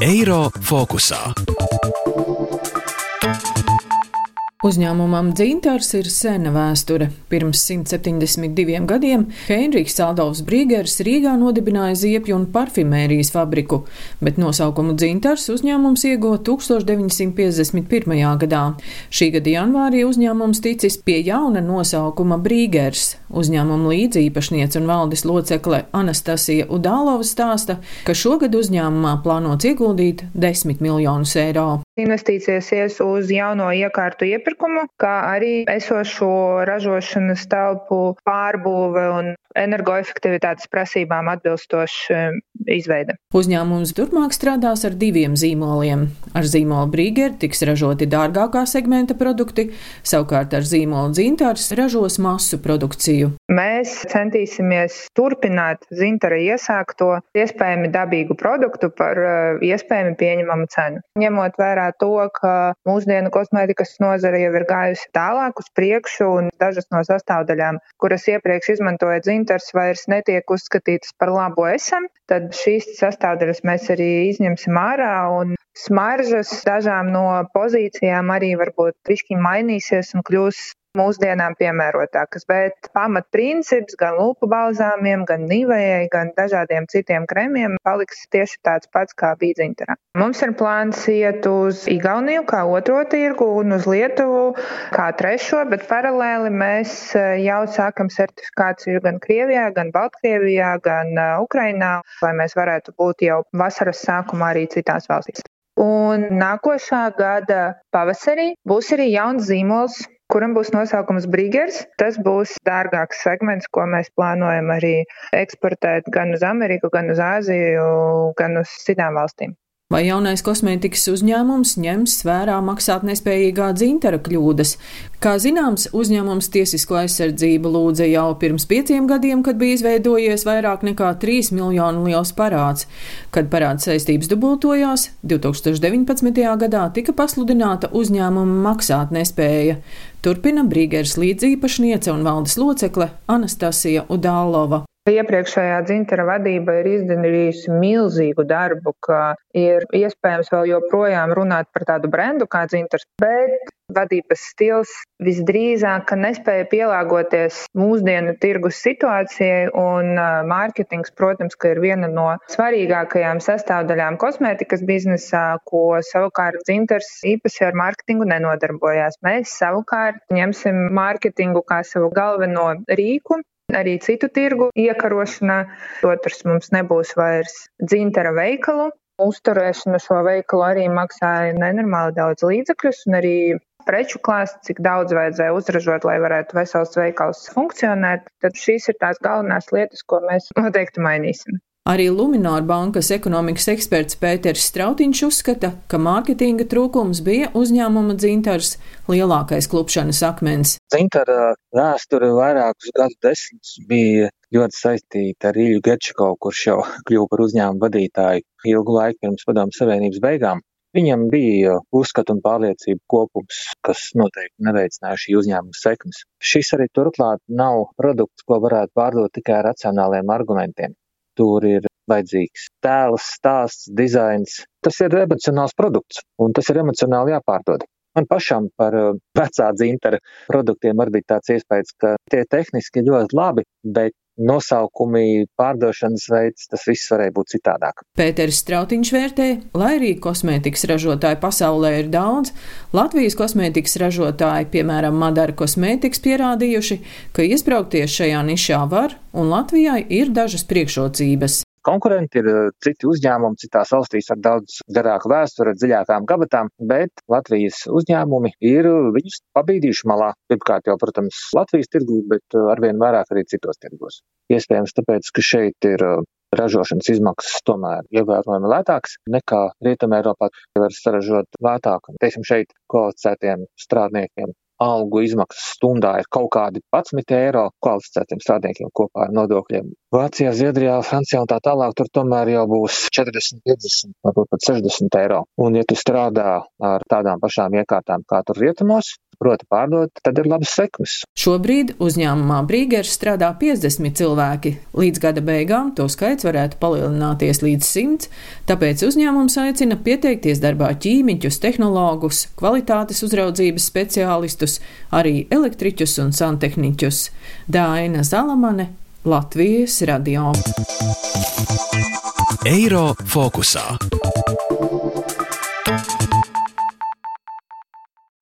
Eiro fokusā. Uzņēmumam Dzintars ir sena vēsture. Pirms 172 gadiem Heinrichs Aldovs Brīgers Rīgā nodibināja ziepju un parfimērijas fabriku, bet nosaukumu Dzintars uzņēmums ieguva 1951. gadā. Šī gada janvārī uzņēmums ticis pie jauna nosaukuma Brīgers. Uzņēmuma līdzīpašniece un valdes locekle Anastasija Udālova stāsta, ka šogad uzņēmumā plānots ieguldīt 10 miljonus eiro. Investīcijas ies uz jauno iekārtu iepirkumu, kā arī esošo ražošanas telpu pārbūve un energoefektivitātes prasībām atbilstoša izveide. Uzņēmums turpmāk strādās ar diviem zīmoliem. Ar zīmolu Brīgeri tiks ražoti dārgākā segmenta produkti, savukārt ar zīmolu Zintārs ražos masu produkciju. Mēs centīsimies turpināt Zintara iesākto iespējami dabīgu produktu par uh, iespējami pieņemamu cenu. Ņemot vērā to, ka mūsdienu kosmētikas nozare jau ir gājusi tālāk uz priekšu un dažas no sastāvdaļām, kuras iepriekš izmantoja dzintars, vairs netiek uzskatītas par labo esam, tad šīs sastāvdaļas mēs arī izņemsim ārā un smaržas dažām no pozīcijām arī varbūt višķi mainīsies un kļūs mūsdienām piemērotākas, bet pamatprincips gan lupu balzāmiem, gan nivējai, gan dažādiem citiem kremiem paliks tieši tāds pats kā bija dzintarā. Mums ir plāns iet uz Igauniju kā otro tirgu un uz Lietuvu kā trešo, bet paralēli mēs eh, jau sākam certifikāciju gan Krievijā, gan Baltkrievijā, gan eh, Ukrainā, lai mēs varētu būt jau vasaras sākumā arī citās valstīs. Un nākošā gada pavasarī būs arī jauns zīmols kuram būs nosaukums Brīgers. Tas būs dārgāks segments, ko mēs plānojam arī eksportēt gan uz Ameriku, gan uz Āziju, gan uz citām valstīm. Vai jaunais kosmētikas uzņēmums ņems vērā maksātnespējīgā dzintara kļūdas? Kā zināms, uzņēmums tiesisko aizsardzību lūdza jau pirms pieciem gadiem, kad bija izveidojies vairāk nekā 3 miljonu liels parāds. Kad parāda saistības dubultojās, 2019. gadā tika pasludināta uzņēmuma maksātnespēja. Turpina Brīgers līdzīpašniece un valdes locekle Anastasija Udālova. Iepriekšējā dzintara vadība ir izdarījusi milzīgu darbu, ka ir iespējams vēl joprojām runāt par tādu brendu kā dzintars, bet vadības stils visdrīzāk nespēja pielāgoties mūsdienu tirgus situācijai, un mārketings, protams, ir viena no svarīgākajām sastāvdaļām kosmētikas biznesā, ko savukārt dzintars īpaši ar mārketingu nenodarbojās. Mēs savukārt ņemsim mārketingu kā savu galveno rīku arī citu tirgu iekarošanā. Otrs mums nebūs vairs dzintara veikalu. Uzturēšana šo veikalu arī maksāja nenormāli daudz līdzekļus, un arī preču klāsts, cik daudz vajadzēja uzražot, lai varētu vesels veikals funkcionēt. Tad šīs ir tās galvenās lietas, ko mēs noteikti mainīsim. Arī Lunāra bankas ekonomikas eksperts Pēters Strautiņš uzskata, ka mārketinga trūkums bija uzņēmuma dzintars lielākais klupšanas akmens. Dzintara vēsture vairākus gadu desmitus bija ļoti saistīta ar Ilju Gečikovu, kurš jau kļuva par uzņēmumu vadītāju ilgu laiku pirms padomu savienības beigām. Viņam bija uzskatu un pārliecību kopums, kas noteikti neveicināja šī uzņēmuma sekmes. Šis arī turklāt nav produkts, ko varētu pārdot tikai ar racionāliem argumentiem. Tur ir vajadzīgs tēls, stāsts, dizains. Tas ir emocionāls produkts, un tas ir emocionāli jāpārdod. Man pašam par uh, vecā dzintara produktiem arī bija tāds iespējas, ka tie tehniski ļoti labi, bet nosaukumi, pārdošanas veids, tas viss varēja būt citādāk. Pēters Strautiņš vērtē, lai arī kosmētikas ražotāji pasaulē ir daudz, Latvijas kosmētikas ražotāji, piemēram, Madara kosmētikas, pierādījuši, ka iesprāgties šajā nišā var, un Latvijai ir dažas priekšrocības. Konkurenti ir eh, citi uzņēmumi citās valstīs ar daudz garāku vēsturi, dziļākām gabatām, bet Latvijas uzņēmumi ir viņus pabīdījuši malā. Pirmkārt jau, protams, Latvijas tirgū, bet eh, arvien vairāk arī citos tirgos. Iespējams, tāpēc, ka šeit ir eh, ražošanas izmaksas tomēr ievērojami lētākas nekā Rietumē Eiropā. Var saražot lētāk, teiksim, šeit kvalificētiem strādniekiem algu izmaksas stundā ir kaut kādi 11 eiro kvalificētiem strādniekiem kopā ar nodokļiem. Vācijā, Zviedrijā, Francijā un tā tālāk tur tomēr jau būs 40, 50, varbūt pat 60 eiro. Un ja tu strādā ar tādām pašām iekārtām kā tur rietumos, proti pārdot, tad ir labas sekmes. Šobrīd uzņēmumā Brīgers strādā 50 cilvēki. Līdz gada beigām to skaits varētu palielināties līdz 100, tāpēc uzņēmums aicina pieteikties darbā ķīmiķus, tehnologus, kvalitātes uzraudzības speciālistus, arī elektriķus un santehniķus. Dāina Zalamane, Latvijas radio. Eiro fokusā.